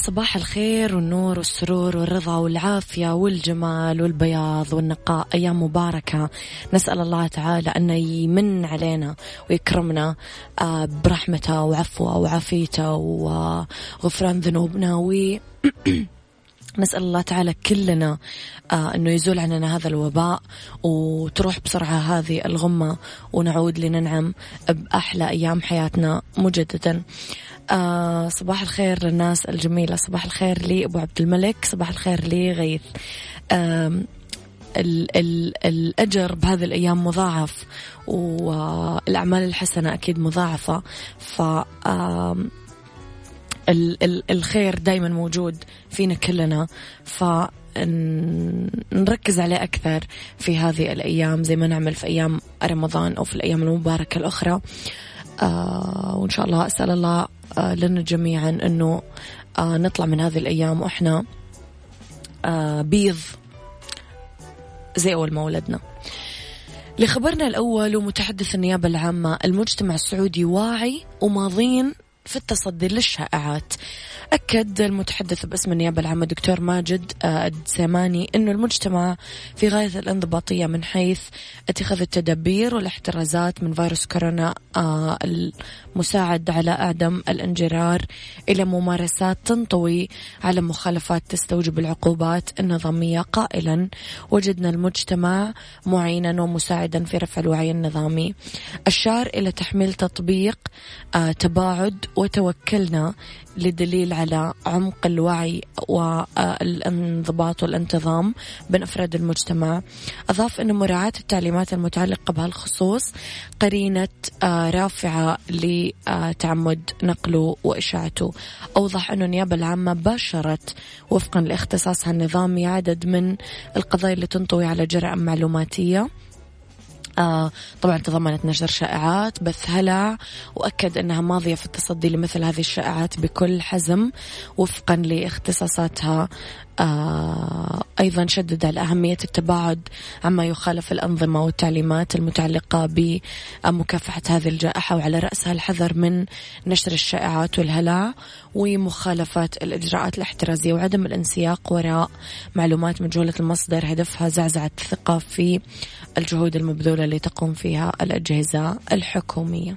صباح الخير والنور والسرور والرضا والعافية والجمال والبياض والنقاء أيام مباركة. نسأل الله تعالى أن يمن علينا ويكرمنا آه، برحمته وعفوه وعافيته وغفران ذنوبنا و نسأل الله تعالى كلنا آه أنه يزول عننا هذا الوباء وتروح بسرعة هذه الغمة ونعود لننعم بأحلى أيام حياتنا مجددا. آه صباح الخير للناس الجميلة. صباح الخير لي أبو عبد الملك. صباح الخير لي غيث. ال ال الأجر بهذه الأيام مضاعف والأعمال الحسنة أكيد مضاعفة. ف الخير دايما موجود فينا كلنا. ف نركز عليه أكثر في هذه الأيام زي ما نعمل في أيام رمضان أو في الأيام المباركة الأخرى. آه وإن شاء الله أسأل الله لنا جميعا أنه آه نطلع من هذه الأيام وإحنا آه بيض زي أول ما ولدنا. لخبرنا الأول ومتحدث النيابة العامة المجتمع السعودي واعي وماضين في التصدي للشائعات. أكد المتحدث باسم النيابة العامة دكتور ماجد آه، الدساماني أنه المجتمع في غاية الانضباطية من حيث اتخاذ التدابير والاحترازات من فيروس كورونا آه، المساعد على أعدم الانجرار إلى ممارسات تنطوي على مخالفات تستوجب العقوبات النظامية قائلا. وجدنا المجتمع معينا ومساعدا في رفع الوعي النظامي. أشار إلى تحميل تطبيق آه، تباعد وتوكلنا لدليل على عمق الوعي والانضباط والانتظام بين أفراد المجتمع. أضاف أن مراعاة التعليمات المتعلقة بهالخصوص قرينة آه، رافعة لتعمد نقله وإشاعته. أوضح أن النيابة العامة باشرت وفقا لاختصاصها النظامي عدد من القضايا اللي تنطوي على جرائم معلوماتية. آه طبعا تضمنت نشر شائعات بث هلع وأكد أنها ماضية في التصدي لمثل هذه الشائعات بكل حزم وفقا لاختصاصاتها أيضا شدد على أهمية التباعد عما يخالف الأنظمة والتعليمات المتعلقة بمكافحة هذه الجائحة وعلى رأسها الحذر من نشر الشائعات والهلع ومخالفة الإجراءات الاحترازية وعدم الانسياق وراء معلومات مجهولة المصدر هدفها زعزعة الثقة في الجهود المبذولة اللي تقوم فيها الأجهزة الحكومية.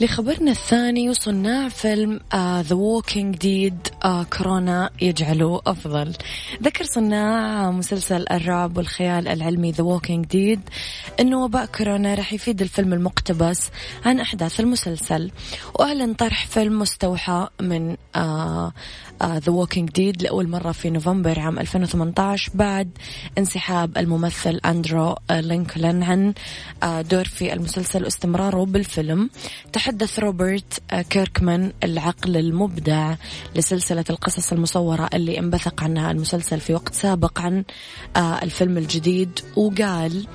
لخبرنا الثاني وصناع فيلم The Walking Dead كورونا يجعله أفضل. ذكر صناع مسلسل الرعب والخيال العلمي The Walking Dead أنه وباء كورونا راح يفيد الفيلم المقتبس عن أحداث المسلسل. وأعلن طرح فيلم مستوحى من The Walking Dead لأول مرة في نوفمبر عام 2018 بعد انسحاب الممثل أندرو لينكولن عن آه، دور في المسلسل واستمراره بالفيلم. تحدث روبرت آه، كيركمان العقل المبدع لسلسلة القصص المصورة اللي انبثق عنها المسلسل في وقت سابق عن آه، الفيلم الجديد. وقال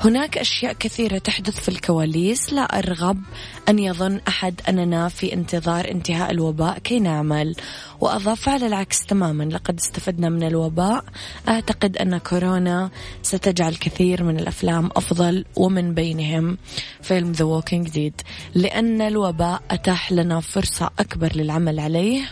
هناك أشياء كثيرة تحدث في الكواليس لا أرغب أن يظن أحد أننا في انتظار انتهاء الوباء كي نعمل. وأضاف على العكس تماما لقد استفدنا من الوباء. أعتقد أن كورونا ستجعل كثير من الأفلام أفضل ومن بينهم. فيلم The Walking Dead لأن الوباء أتاح لنا فرصة أكبر للعمل عليه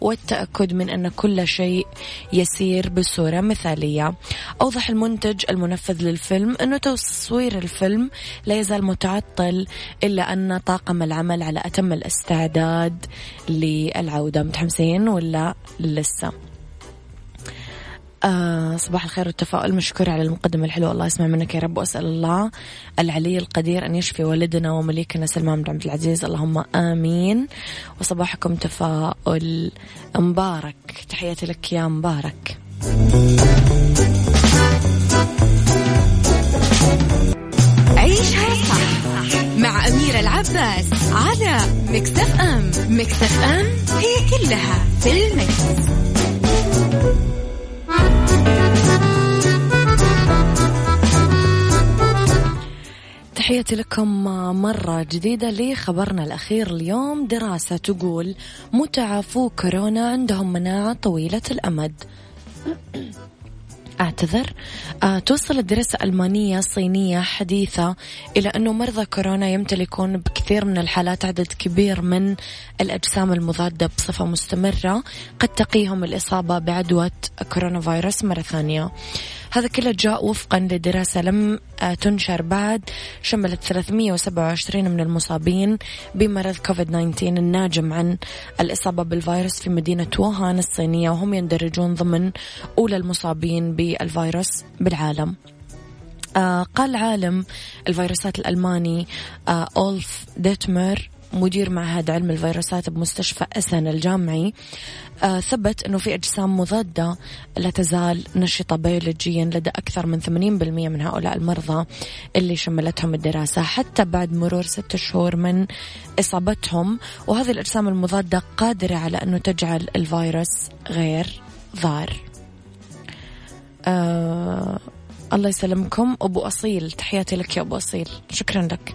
والتأكد من أن كل شيء يسير بصورة مثالية. أوضح المنتج المنفذ للفيلم أنه تصوير الفيلم لا يزال متعطل إلا أن طاقم العمل على أتم الاستعداد للعودة. متحمسين ولا لسه؟ آه صباح الخير والتفاؤل. مشكور على المقدمة الحلوة. الله يسمع منك يا رب. وأسأل الله العلي القدير أن يشفي والدنا ومليكنا سلمان بن عبد العزيز. اللهم آمين. وصباحكم تفاؤل. مبارك. تحياتي لك يا مبارك. أميرة العباس على مكتف أم. مكتف أم هي كلها في المكس. تحياتي لكم مرة جديدة لخبرنا الأخير اليوم. دراسة تقول متعافو كورونا عندهم مناعة طويلة الأمد. أعتذر. آه توصلت دراسة ألمانية صينية حديثة إلى أنه مرضى كورونا يمتلكون بكثير من الحالات عدد كبير من الأجسام المضادة بصفة مستمرة قد تقيهم الإصابة بعدوى كورونا فيروس مرة ثانية. هذا كله جاء وفقا لدراسة لم آه، تنشر بعد شملت 327 من المصابين بمرض كوفيد 19 الناجم عن الإصابة بالفيروس في مدينة ووهان الصينية وهم يندرجون ضمن أولى المصابين بالفيروس بالعالم. آه قال عالم الفيروسات الألماني آه أولف ديتمر مدير معهد علم الفيروسات بمستشفى أسن الجامعي آه ثبت أنه في أجسام مضادة لا تزال نشطة بيولوجيا لدى أكثر من 80% من هؤلاء المرضى اللي شملتهم الدراسة حتى بعد مرور ست شهور من إصابتهم. وهذه الأجسام المضادة قادرة على أنه تجعل الفيروس غير ضار. آه الله يسلمكم. أبو أصيل تحياتي لك يا أبو أصيل. شكرا لك.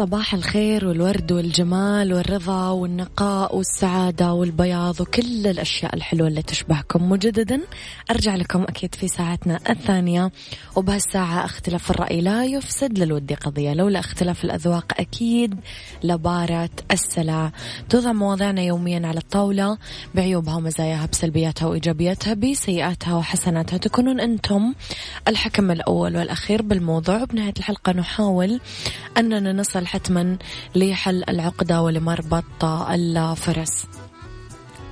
صباح الخير والورد والجمال والرضا والنقاء والسعادة والبياض وكل الأشياء الحلوة اللي تشبهكم. مجددا أرجع لكم أكيد في ساعتنا الثانية وبهالساعة أختلاف الرأي لا يفسد للود قضية. لولا اختلاف الأذواق أكيد لبارة السلع. توضع مواضيعنا يوميا على الطاولة بعيوبها ومزاياها بسلبياتها وإيجابياتها بسيئاتها وحسناتها. تكونون أنتم الحكم الأول والأخير بالموضوع. بنهاية الحلقة نحاول أننا نصل حتما لحل العقدة ولمربط الفرس.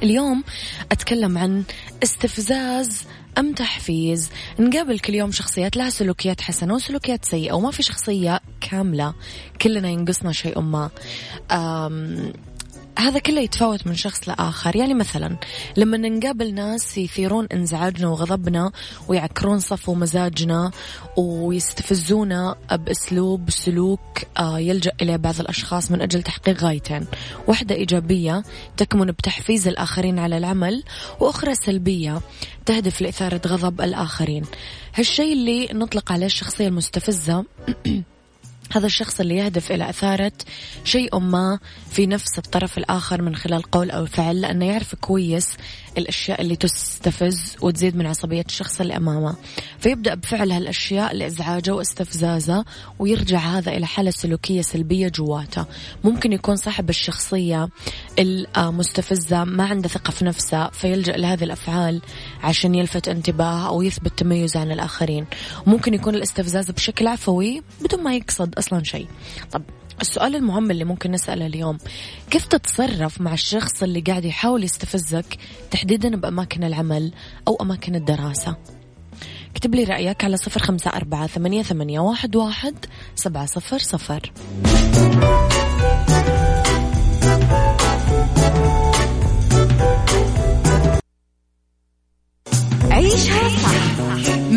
اليوم أتكلم عن استفزاز أم تحفيز. نقابل كل يوم شخصيات لها سلوكيات حسنة وسلوكيات سيئة وما في شخصية كاملة. كلنا ينقصنا شيء ما. هذا كله يتفاوت من شخص لآخر. يعني مثلا لما نقابل ناس يثيرون انزعاجنا وغضبنا ويعكرون صفو مزاجنا ويستفزونا بأسلوب سلوك آه، يلجأ إليه بعض الأشخاص من أجل تحقيق غايتين. واحدة إيجابية تكمن بتحفيز الآخرين على العمل وأخرى سلبية تهدف لإثارة غضب الآخرين. هالشيء اللي نطلق عليه الشخصية المستفزة هذا الشخص اللي يهدف إلى إثارة شيء ما في نفس الطرف الآخر من خلال قول أو فعل لأنه يعرف كويس الأشياء اللي تستفز وتزيد من عصبية الشخص اللي أمامه. فيبدأ بفعل هالأشياء لإزعاجه واستفزازه ويرجع هذا إلى حالة سلوكية سلبية جواته. ممكن يكون صاحب الشخصية المستفزة ما عنده ثقة في نفسه فيلجأ لهذه الأفعال عشان يلفت انتباه أو يثبت تميزه عن الآخرين. ممكن يكون الاستفزاز بشكل عفوي بدون ما يقصد أصلا شيء. طب السؤال المهم اللي ممكن نسأله اليوم كيف تتصرف مع الشخص اللي قاعد يحاول يستفزك تحديدا بأماكن العمل أو أماكن الدراسة؟ اكتب لي رأيك على صفر خمسة أربعة ثمانية, ثمانية واحد, واحد سبعة صفر صفر. عيشها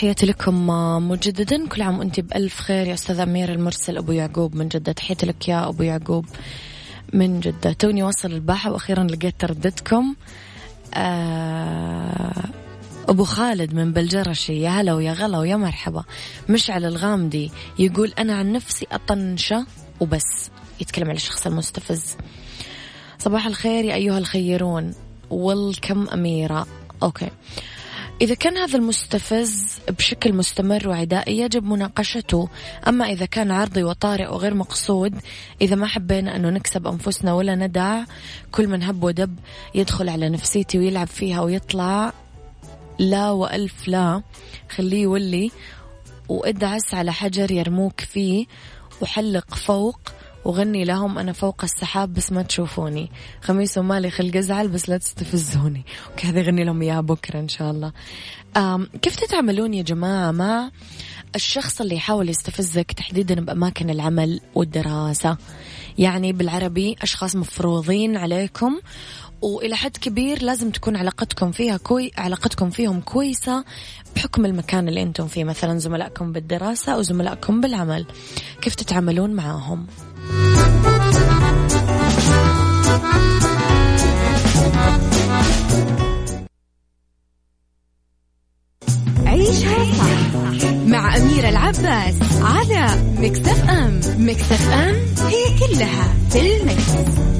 تحياتي لكم مجددا. كل عام وانت بألف خير يا أستاذ أمير المرسل أبو يعقوب من جدة. تحياتي لك يا أبو يعقوب من جدة. توني وصل الباحة وأخيرا لقيت ترددكم. آه أبو خالد من بلجرشي. يا هلا ويا غلا ويا مرحبا. مشعل الغامدي يقول أنا عن نفسي أطنشة وبس. يتكلم على الشخص المستفز. صباح الخير يا أيها الخيرون. والكم أميرة. أوكي. إذا كان هذا المستفز بشكل مستمر وعدائي يجب مناقشته. أما إذا كان عرضي وطارئ وغير مقصود إذا ما حبينا أنه نكسب أنفسنا ولا ندع كل من هب ودب يدخل على نفسيتي ويلعب فيها ويطلع لا وألف لا. خليه يولي وادعس على حجر يرموك فيه وحلق فوق وغني لهم أنا فوق السحاب بس ما تشوفوني. خميس ومالي خلق أزعل بس لا تستفزوني. وكذا يغني لهم إياها بكرة إن شاء الله. كيف تتعاملون يا جماعة مع الشخص اللي يحاول يستفزك تحديدا بأماكن العمل والدراسة؟ يعني بالعربي أشخاص مفروضين عليكم وإلى حد كبير لازم تكون علاقتكم فيها كوي علاقتكم فيهم كويسة بحكم المكان اللي أنتم فيه مثلا زملائكم بالدراسة أو زملائكم بالعمل. كيف تتعاملون معاهم عيشها صح مع أميرة العباس على مكتف أم. مكتف أم هي كلها في المكس.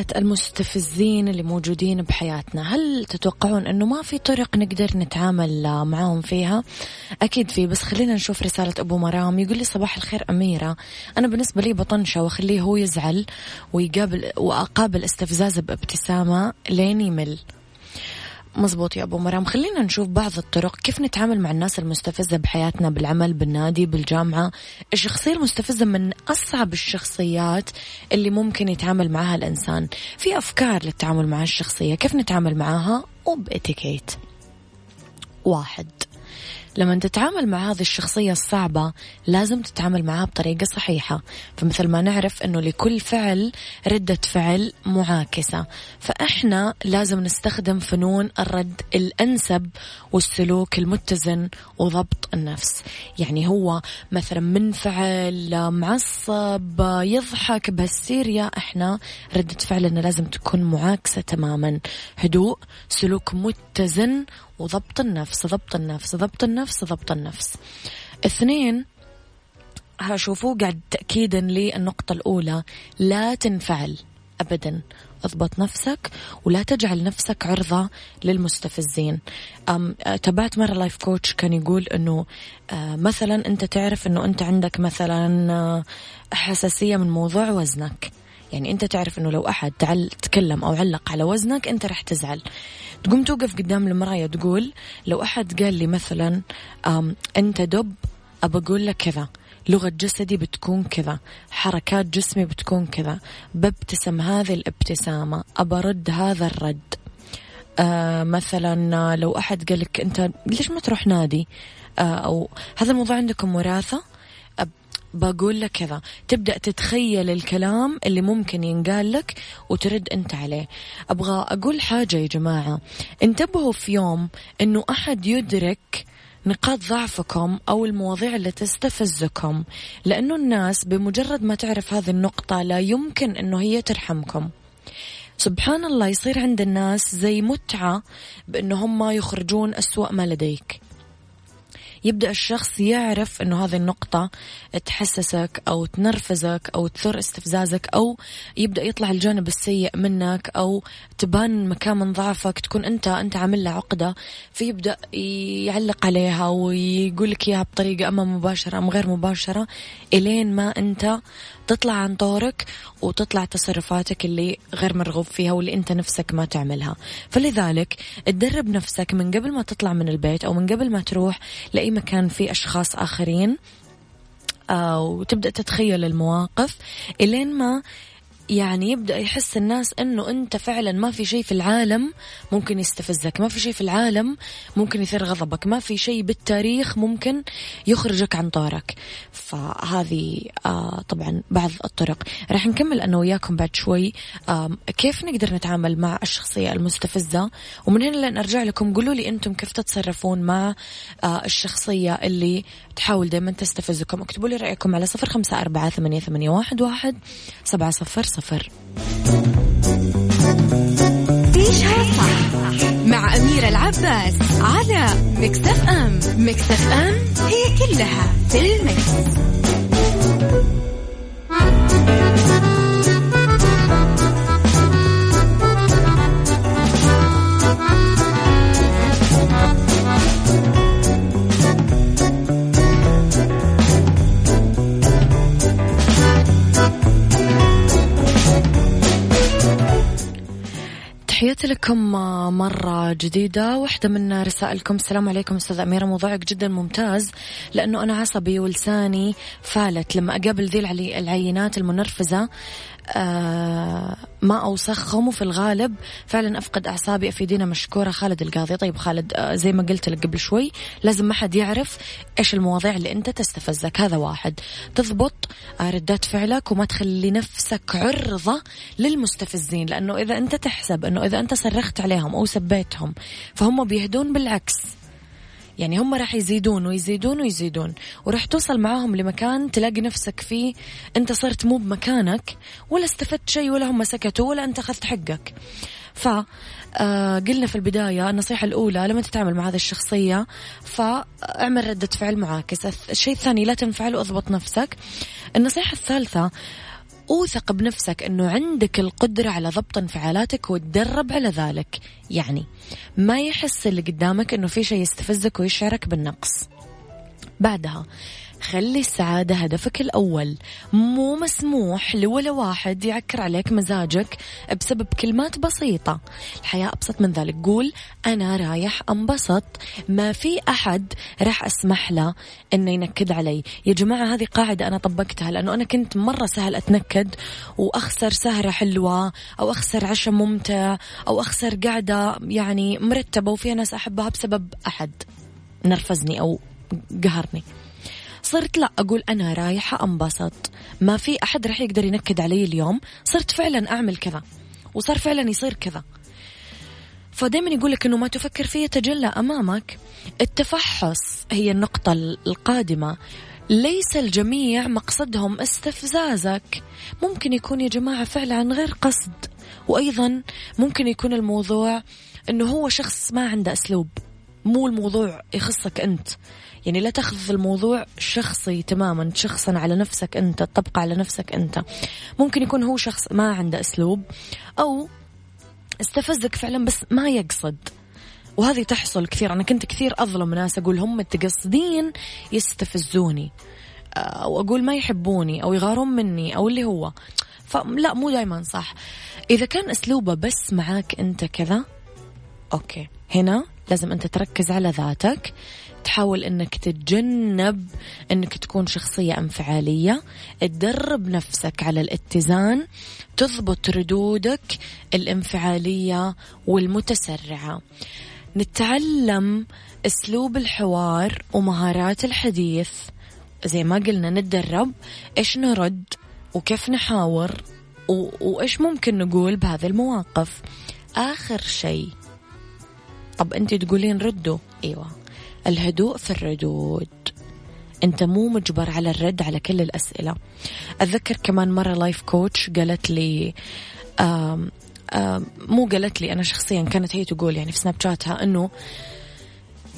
فئة المستفزين اللي موجودين بحياتنا هل تتوقعون أنه ما في طرق نقدر نتعامل معاهم فيها؟ أكيد في بس خلينا نشوف رسالة أبو مرام يقول لي صباح الخير أميرة. أنا بالنسبة لي بطنشة وأخليه هو يزعل ويقابل وأقابل استفزازه بابتسامة لين يمل. مزبوط يا أبو مرام. خلينا نشوف بعض الطرق كيف نتعامل مع الناس المستفزة بحياتنا بالعمل بالنادي بالجامعة. الشخصية المستفزة من أصعب الشخصيات اللي ممكن يتعامل معها الإنسان؟ في أفكار للتعامل مع الشخصية كيف نتعامل معها؟ وبإتيكيت. واحد. لما تتعامل مع هذه الشخصية الصعبة لازم تتعامل معها بطريقة صحيحة. فمثل ما نعرف أنه لكل فعل ردة فعل معاكسة. فإحنا لازم نستخدم فنون الرد الأنسب والسلوك المتزن وضبط النفس. يعني هو مثلا منفعل معصب يضحك بهالسيريا إحنا ردة فعلنا لازم تكون معاكسة تماما. هدوء سلوك متزن وضبط النفس ضبط النفس ضبط النفس ضبط النفس. اثنين هشوفوا قاعد تأكيدا للنقطة الأولى لا تنفعل أبدا. اضبط نفسك ولا تجعل نفسك عرضة للمستفزين. أم تبعت مرة لايف كوتش كان يقول أنه أه مثلا أنت تعرف أنه أنت عندك مثلا أه، حساسية من موضوع وزنك. يعني أنت تعرف أنه لو أحد تعل تكلم أو علق على وزنك أنت رح تزعل. تقوم توقف قدام المراية تقول لو أحد قال لي مثلا أنت دب أبى أقول لك كذا. لغة جسدي بتكون كذا. حركات جسمي بتكون كذا. ببتسم هذه الابتسامة أبرد هذا الرد. آه مثلا لو أحد قال لك أنت ليش ما تروح نادي؟ آه أو هذا الموضوع عندكم وراثة؟ بقول لك كذا. تبدأ تتخيل الكلام اللي ممكن ينقال لك وترد أنت عليه. أبغى أقول حاجة يا جماعة. انتبهوا في يوم أنه أحد يدرك نقاط ضعفكم أو المواضيع اللي تستفزكم لأنه الناس بمجرد ما تعرف هذه النقطة لا يمكن أنه هي ترحمكم. سبحان الله يصير عند الناس زي متعة بأنه هم يخرجون أسوأ ما لديك. يبدأ الشخص يعرف أنه هذه النقطة تحسسك أو تنرفزك أو تثر استفزازك أو يبدأ يطلع الجانب السيء منك أو تبان مكان ضعفك تكون أنت أنت عامل له عقدة فيبدأ يعلق عليها ويقول لك إياها بطريقة أما مباشرة أم غير مباشرة إلين ما أنت تطلع عن طورك وتطلع تصرفاتك اللي غير مرغوب فيها واللي انت نفسك ما تعملها. فلذلك تدرب نفسك من قبل ما تطلع من البيت أو من قبل ما تروح لأي مكان فيه أشخاص آخرين آه، وتبدأ تتخيل المواقف إلين ما يعني يبدأ يحس الناس أنه أنت فعلا ما في شيء في العالم ممكن يستفزك ما في شيء في العالم ممكن يثير غضبك ما في شيء بالتاريخ ممكن يخرجك عن طارك. فهذه آه طبعا بعض الطرق. راح نكمل أنا وياكم بعد شوي. آه كيف نقدر نتعامل مع الشخصية المستفزة؟ ومن هنا لن أرجع لكم قولوا لي أنتم كيف تتصرفون مع آه الشخصية اللي تحاول دائما تستفزكم اكتبوا لي رأيكم على صفر خمسة أربعة ثمانية, ثمانية واحد, واحد سبعة صفر صفر مع أميرة العباس على مكتف أم مكتف أم هي كلها في المكس. تحياتي لكم مرة جديدة واحدة من رسائلكم. السلام عليكم أستاذ أميرة. موضوعك جدا ممتاز لأنه أنا عصبي ولساني فالت. لما أقابل ذي العينات المنرفزة ما أوسخهم وفي الغالب. فعلا أفقد أعصابي أفيدينا مشكورة. خالد القاضي. طيب خالد آه زي ما قلت لك قبل شوي لازم ما حد يعرف إيش المواضيع اللي أنت تستفزك. هذا واحد. تضبط آه ردات فعلك وما تخلي نفسك عرضة للمستفزين لأنه إذا أنت تحسب أنه إذا أنت صرخت عليهم أو سبيتهم فهم بيهدون بالعكس. يعني هم راح يزيدون ويزيدون ويزيدون. وراح توصل معاهم لمكان تلاقي نفسك فيه. انت صرت مو بمكانك ولا استفدت شيء ولا هم سكتوا ولا انت اخذت حقك. ف آه قلنا في البداية النصيحة الأولى لما تتعامل مع هذه الشخصية فاعمل ردة فعل معاكسة الشيء الثاني لا تنفعل واضبط نفسك. النصيحة الثالثة أوثق بنفسك أنه عندك القدرة على ضبط انفعالاتك وتدرب على ذلك. يعني ما يحس اللي قدامك أنه في شيء يستفزك ويشعرك بالنقص. بعدها خلي السعادة هدفك الأول. مو مسموح لولا واحد يعكر عليك مزاجك بسبب كلمات بسيطة. الحياة أبسط من ذلك. قول أنا رايح أنبسط. ما في أحد راح أسمح له إنه ينكد علي. يا جماعة هذه قاعدة أنا طبقتها لأنه أنا كنت مرة سهل أتنكد وأخسر سهرة حلوة أو أخسر عشاء ممتع أو أخسر قعدة يعني مرتبة وفيها ناس أحبها بسبب أحد. نرفزني أو قهرني. صرت لا أقول أنا رايحة أنبسط. ما في أحد رح يقدر ينكد علي اليوم. صرت فعلا أعمل كذا. وصار فعلا يصير كذا. فدائما يقول لك إنه ما تفكر فيه يتجلى أمامك. التفحص هي النقطة القادمة. ليس الجميع مقصدهم استفزازك. ممكن يكون يا جماعة فعلا عن غير قصد. وأيضا ممكن يكون الموضوع أنه هو شخص ما عنده أسلوب. مو الموضوع يخصك أنت. يعني لا تاخذ الموضوع شخصي تماما شخصا على نفسك أنت تطبق على نفسك أنت. ممكن يكون هو شخص ما عنده أسلوب أو استفزك فعلا بس ما يقصد. وهذه تحصل كثير أنا كنت كثير أظلم ناس أقول هم متقصدين يستفزوني أو أقول ما يحبوني أو يغارون مني أو اللي هو. فلا مو دايما صح. إذا كان أسلوبه بس معاك أنت كذا أوكي. هنا لازم أنت تركز على ذاتك. تحاول إنك تتجنب إنك تكون شخصية أنفعالية. تدرب نفسك على الاتزان تضبط ردودك الانفعالية والمتسرعة. نتعلم أسلوب الحوار ومهارات الحديث. زي ما قلنا نتدرب إيش نرد وكيف نحاور وإيش ممكن نقول بهذه المواقف. آخر شيء. طب أنت تقولين ردوا. إيوه. الهدوء في الردود. أنت مو مجبر على الرد على كل الأسئلة. أتذكر كمان مرة life coach قالت لي آم آم مو قالت لي أنا شخصيا كانت هي تقول يعني في سناب شاتها إنه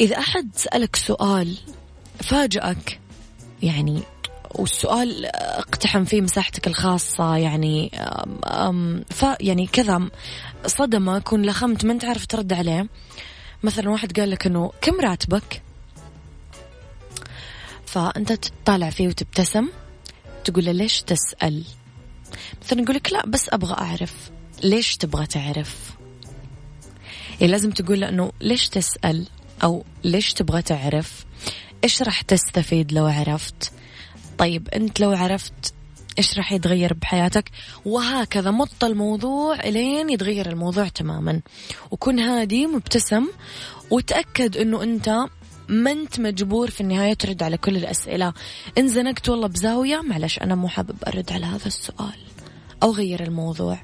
إذا أحد سألك سؤال فاجأك يعني والسؤال اقتحم فيه مساحتك الخاصة يعني أم ف يعني كذا صدمة كون لخمت ما أنت عارف ترد عليه. مثلا واحد قال لك إنه كم راتبك؟ فأنت تطالع فيه وتبتسم تقول له ليش تسأل؟ مثلا يقول لك لا بس أبغى أعرف. ليش تبغى تعرف؟ يعني لازم تقول له إنه ليش تسأل؟ أو ليش تبغى تعرف؟ إيش راح تستفيد لو عرفت؟ طيب أنت لو عرفت إيش راح يتغير بحياتك؟ وهكذا مط الموضوع إلين يتغير الموضوع تماما. وكن هادي مبتسم وتأكد إنه أنت ما أنت مجبور في النهاية ترد على كل الأسئلة. إن زنقت والله بزاوية معلش أنا مو حابب أرد على هذا السؤال. أو غير الموضوع.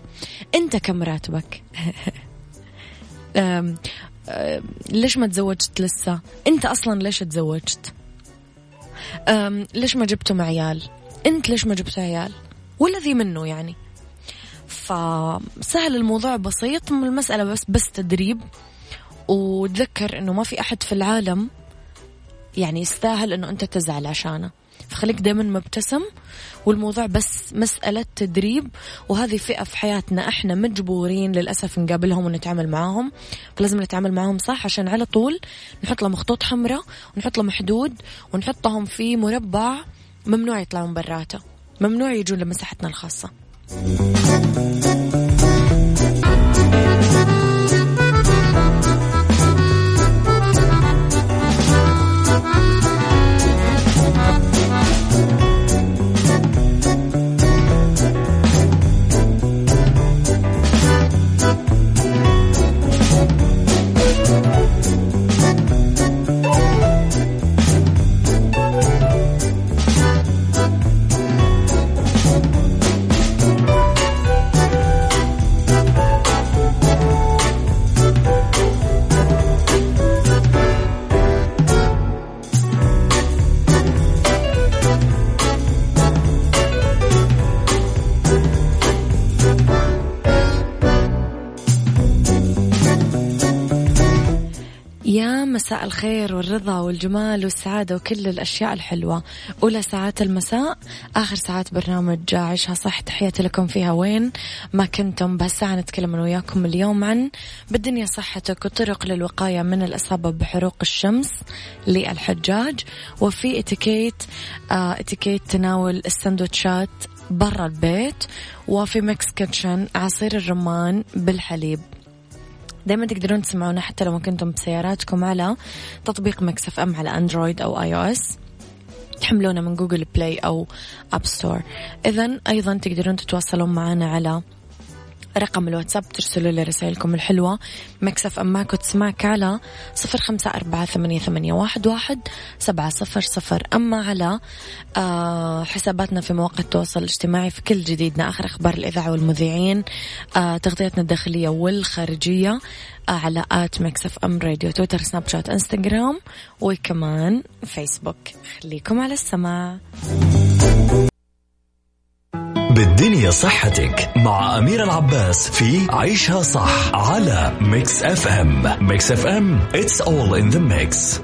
أنت كم راتبك؟ أم أم ليش ما تزوجت لسه؟ أنت أصلا ليش تزوجت؟ ليش ما جبتم عيال؟ انت ليش ما جبت عيال؟ والذي منه يعني. فسهل الموضوع بسيط المسألة بس بس تدريب. وتذكر إنه ما في أحد في العالم يعني يستاهل إنه أنت تزعل عشانه. فخليك دائما مبتسم. والموضوع بس مسألة تدريب. وهذه فئة في حياتنا إحنا مجبورين للأسف نقابلهم ونتعامل معاهم. فلازم نتعامل معاهم صح عشان على طول نحط لهم خطوط حمراء ونحط لهم حدود ونحطهم في مربع ممنوع يطلعون براته. ممنوع يجون لمساحتنا الخاصة. الخير والرضا والجمال والسعادة وكل الأشياء الحلوة. أولى ساعات المساء آخر ساعات برنامج عيشها صح. تحياتي لكم فيها. وين ما كنتم بهالساعة نتكلم أنا وياكم اليوم عن بالدنيا صحتك وطرق للوقاية من الإصابة بحروق الشمس للحجاج. وفي اتيكيت آه اتيكيت تناول السندوتشات برا البيت. وفي Mix Kitchen عصير الرمان بالحليب. دائما تقدرون تسمعونا حتى لو ما كنتم بسياراتكم على تطبيق Mix FM على Android أو iOS تحملونه من Google Play أو App Store اذا أيضا تقدرون تتواصلون معنا على رقم الواتساب ترسلوا لي رسائلكم الحلوة. Mix FM اكو تسمعك على صفر خمسة أربعة ثمانية, ثمانية واحد, واحد سبعة صفر صفر. أما على آه حساباتنا في مواقع التواصل الاجتماعي في كل جديدنا آخر أخبار الإذاعة والمذيعين آه تغطيتنا الداخلية والخارجية آه على at Mix FM Radio تويتر سناب شات إنستغرام وكمان فيسبوك. خليكم على السماع. بالدنيا صحتك مع أمير العباس في عيشها صح على Mix FM Mix FM it's all in the mix.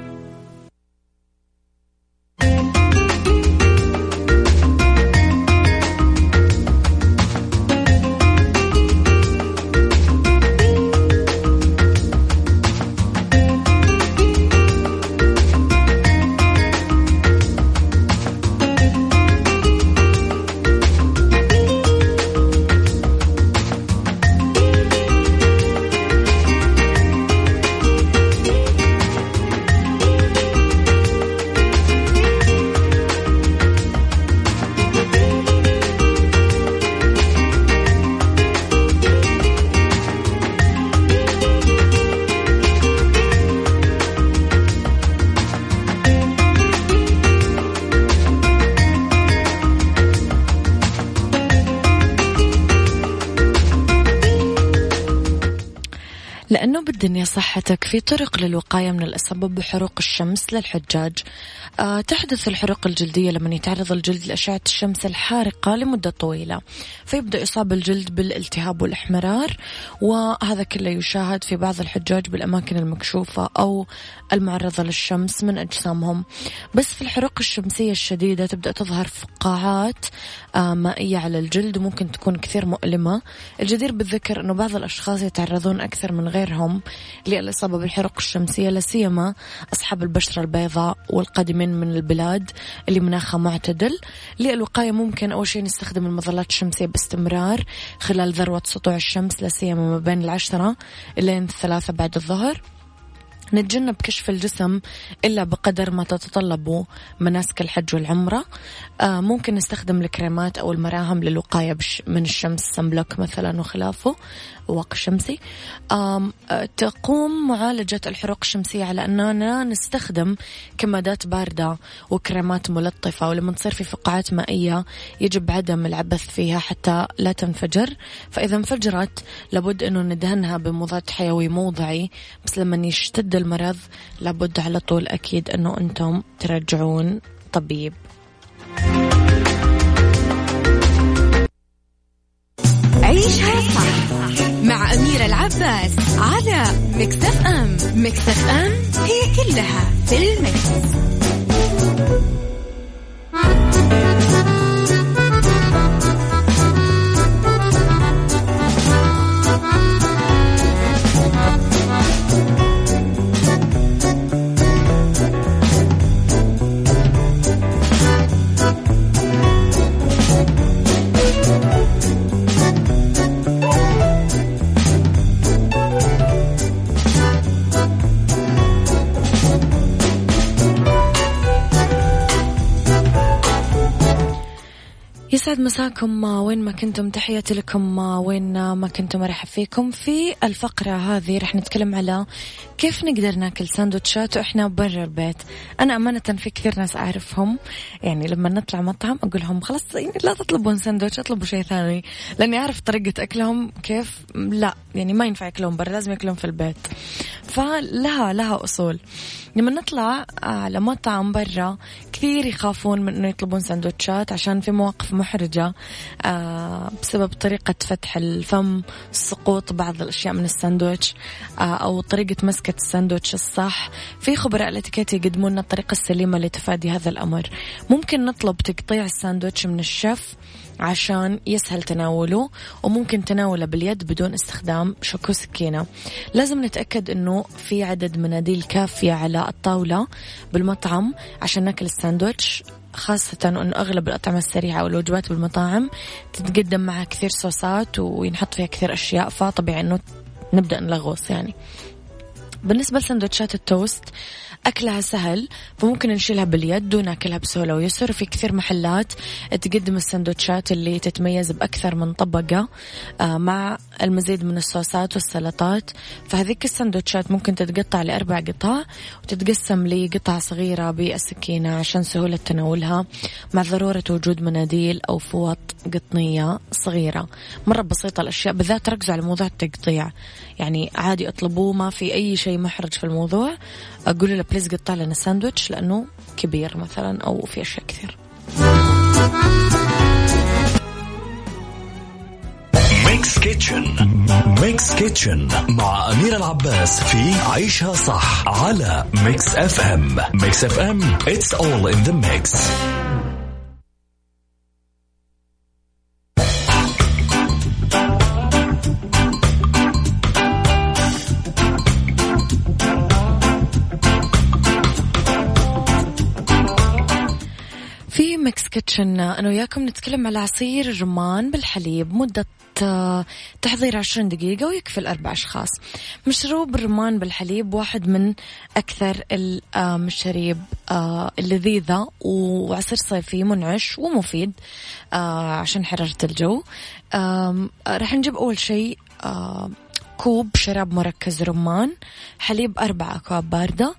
بالدنيا صحتك في طرق للوقاية من الإصابة بحروق الشمس للحجاج. آه تحدث الحروق الجلدية لما يتعرض الجلد لأشعة الشمس الحارقة لمدة طويلة فيبدأ يصاب الجلد بالالتهاب والإحمرار وهذا كله يشاهد في بعض الحجاج بالأماكن المكشوفة أو المعرضة للشمس من أجسامهم. بس في الحروق الشمسية الشديدة تبدأ تظهر فقاعات مائية على الجلد وممكن تكون كثير مؤلمة. الجدير بالذكر أنه بعض الأشخاص يتعرضون أكثر من غيرهم للإصابة بالحروق الشمسية لا سيما أصحاب البشرة البيضاء والقادمين من البلاد اللي مناخها معتدل. للوقاية ممكن أول شيء نستخدم المظلات الشمسية باستمرار خلال ذروة سطوع الشمس لا سيما ما بين العشرة إلى الثلاثة بعد الظهر. نتجنب كشف الجسم إلا بقدر ما تتطلبه مناسك الحج والعمرة. آه ممكن نستخدم الكريمات أو المراهم للوقاية من الشمس سمبلوك مثلا وخلافه واقي شمسي. آه تقوم معالجة الحروق الشمسية على أننا نستخدم كمادات باردة وكريمات ملطفة ولما تصير في فقاعات مائية يجب عدم العبث فيها حتى لا تنفجر. فإذا انفجرت لابد أنه ندهنها بمضاد حيوي موضعي بس لما يشتد المرض لابد على طول أكيد أنه أنتم ترجعون طبيب عيشها صح مع أميرة العباس على مكتف أم مكتف أم هي كلها في المكس. مساكم وين ما كنتم تحياتي لكم وين ما كنتم ارحب فيكم. في الفقرة هذه رح نتكلم على كيف نقدر ناكل سندوتشات وإحنا برا البيت. أنا أمانة في كثير ناس أعرفهم. يعني لما نطلع مطعم أقول لهم خلاص يعني لا تطلبون سندوتش اطلبوا شيء ثاني. لأني أعرف طريقة أكلهم كيف. لا يعني ما ينفع ياكلون برا لازم ياكلون في البيت. فلها لها أصول. لما نطلع على مطعم برا كثير يخافون من إنه يطلبون سندوتشات عشان في مواقف محرجة. آه بسبب طريقة فتح الفم سقوط بعض الأشياء من الساندويتش آه أو طريقة مسكة الساندويتش الصح. في خبراء الإتيكيت يقدمون لنا الطريقة السليمة لتفادي هذا الأمر. ممكن نطلب تقطيع الساندويتش من الشيف عشان يسهل تناوله وممكن تناوله باليد بدون استخدام شوكة وسكينة. لازم نتأكد أنه في عدد مناديل كافية على الطاولة بالمطعم عشان ناكل الساندويتش. خاصة أنه أغلب الأطعمة السريعة والوجبات بالمطاعم تتقدم معها كثير صوصات وينحط فيها كثير أشياء فطبيعي أنه نبدأ نلغوص يعني. بالنسبة لسندوتشات التوست أكلها سهل فممكن نشيلها باليد وناكلها بسهولة. ويصير في كثير محلات تقدم السندوتشات اللي تتميز بأكثر من طبقة آه، مع المزيد من الصوصات والسلطات. فهذيك السندوتشات ممكن تتقطع لأربع قطع وتتقسم لقطع صغيرة بالسكينة عشان سهولة تناولها مع ضرورة وجود مناديل أو فوط قطنية صغيرة. مرة بسيطة الأشياء بالذات ركزوا على موضوع التقطيع. يعني عادي أطلبوه ما في أي شيء محرج في الموضوع. أقول له please قطع لنا ساندويتش لأنه كبير مثلا أو في أشياء كثير. Mix Kitchen Mix Kitchen مع أمير العباس في عيشها صح على Mix FM Mix FM it's all in the mix. Mix Kitchen أنا وياكم نتكلم على عصير الرمان بالحليب. مدة آه، تحضير عشرين دقيقة ويكفي الأربع أشخاص. مشروب الرمان بالحليب واحد من أكثر المشاريب آه، اللذيذة. وعصير صيفي منعش ومفيد آه، عشان حرارة الجو. راح نجيب أول شيء كوب شراب مركز رمان. حليب أربع أكواب باردة.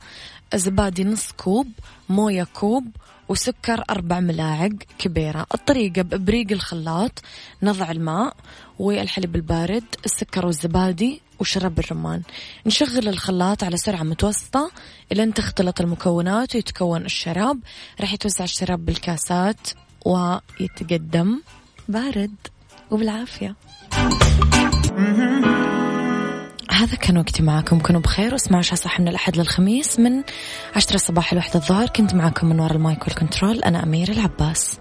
زبادي نص كوب. موية كوب. وسكر أربع ملاعق كبيرة. الطريقة بإبريق الخلاط نضع الماء والحليب البارد السكر والزبادي وشرب الرمان. نشغل الخلاط على سرعة متوسطة إلى تختلط المكونات ويتكون الشراب. راح يتوزع الشراب بالكاسات ويتقدم. بارد وبالعافية. هذا كان وقتي معاكم. كونوا بخير واسمعوا صح من الأحد للخميس من عشرة الصباح لوحدة الظهر. كنت معاكم من وراء المايك والكنترول. أنا أمير العباس.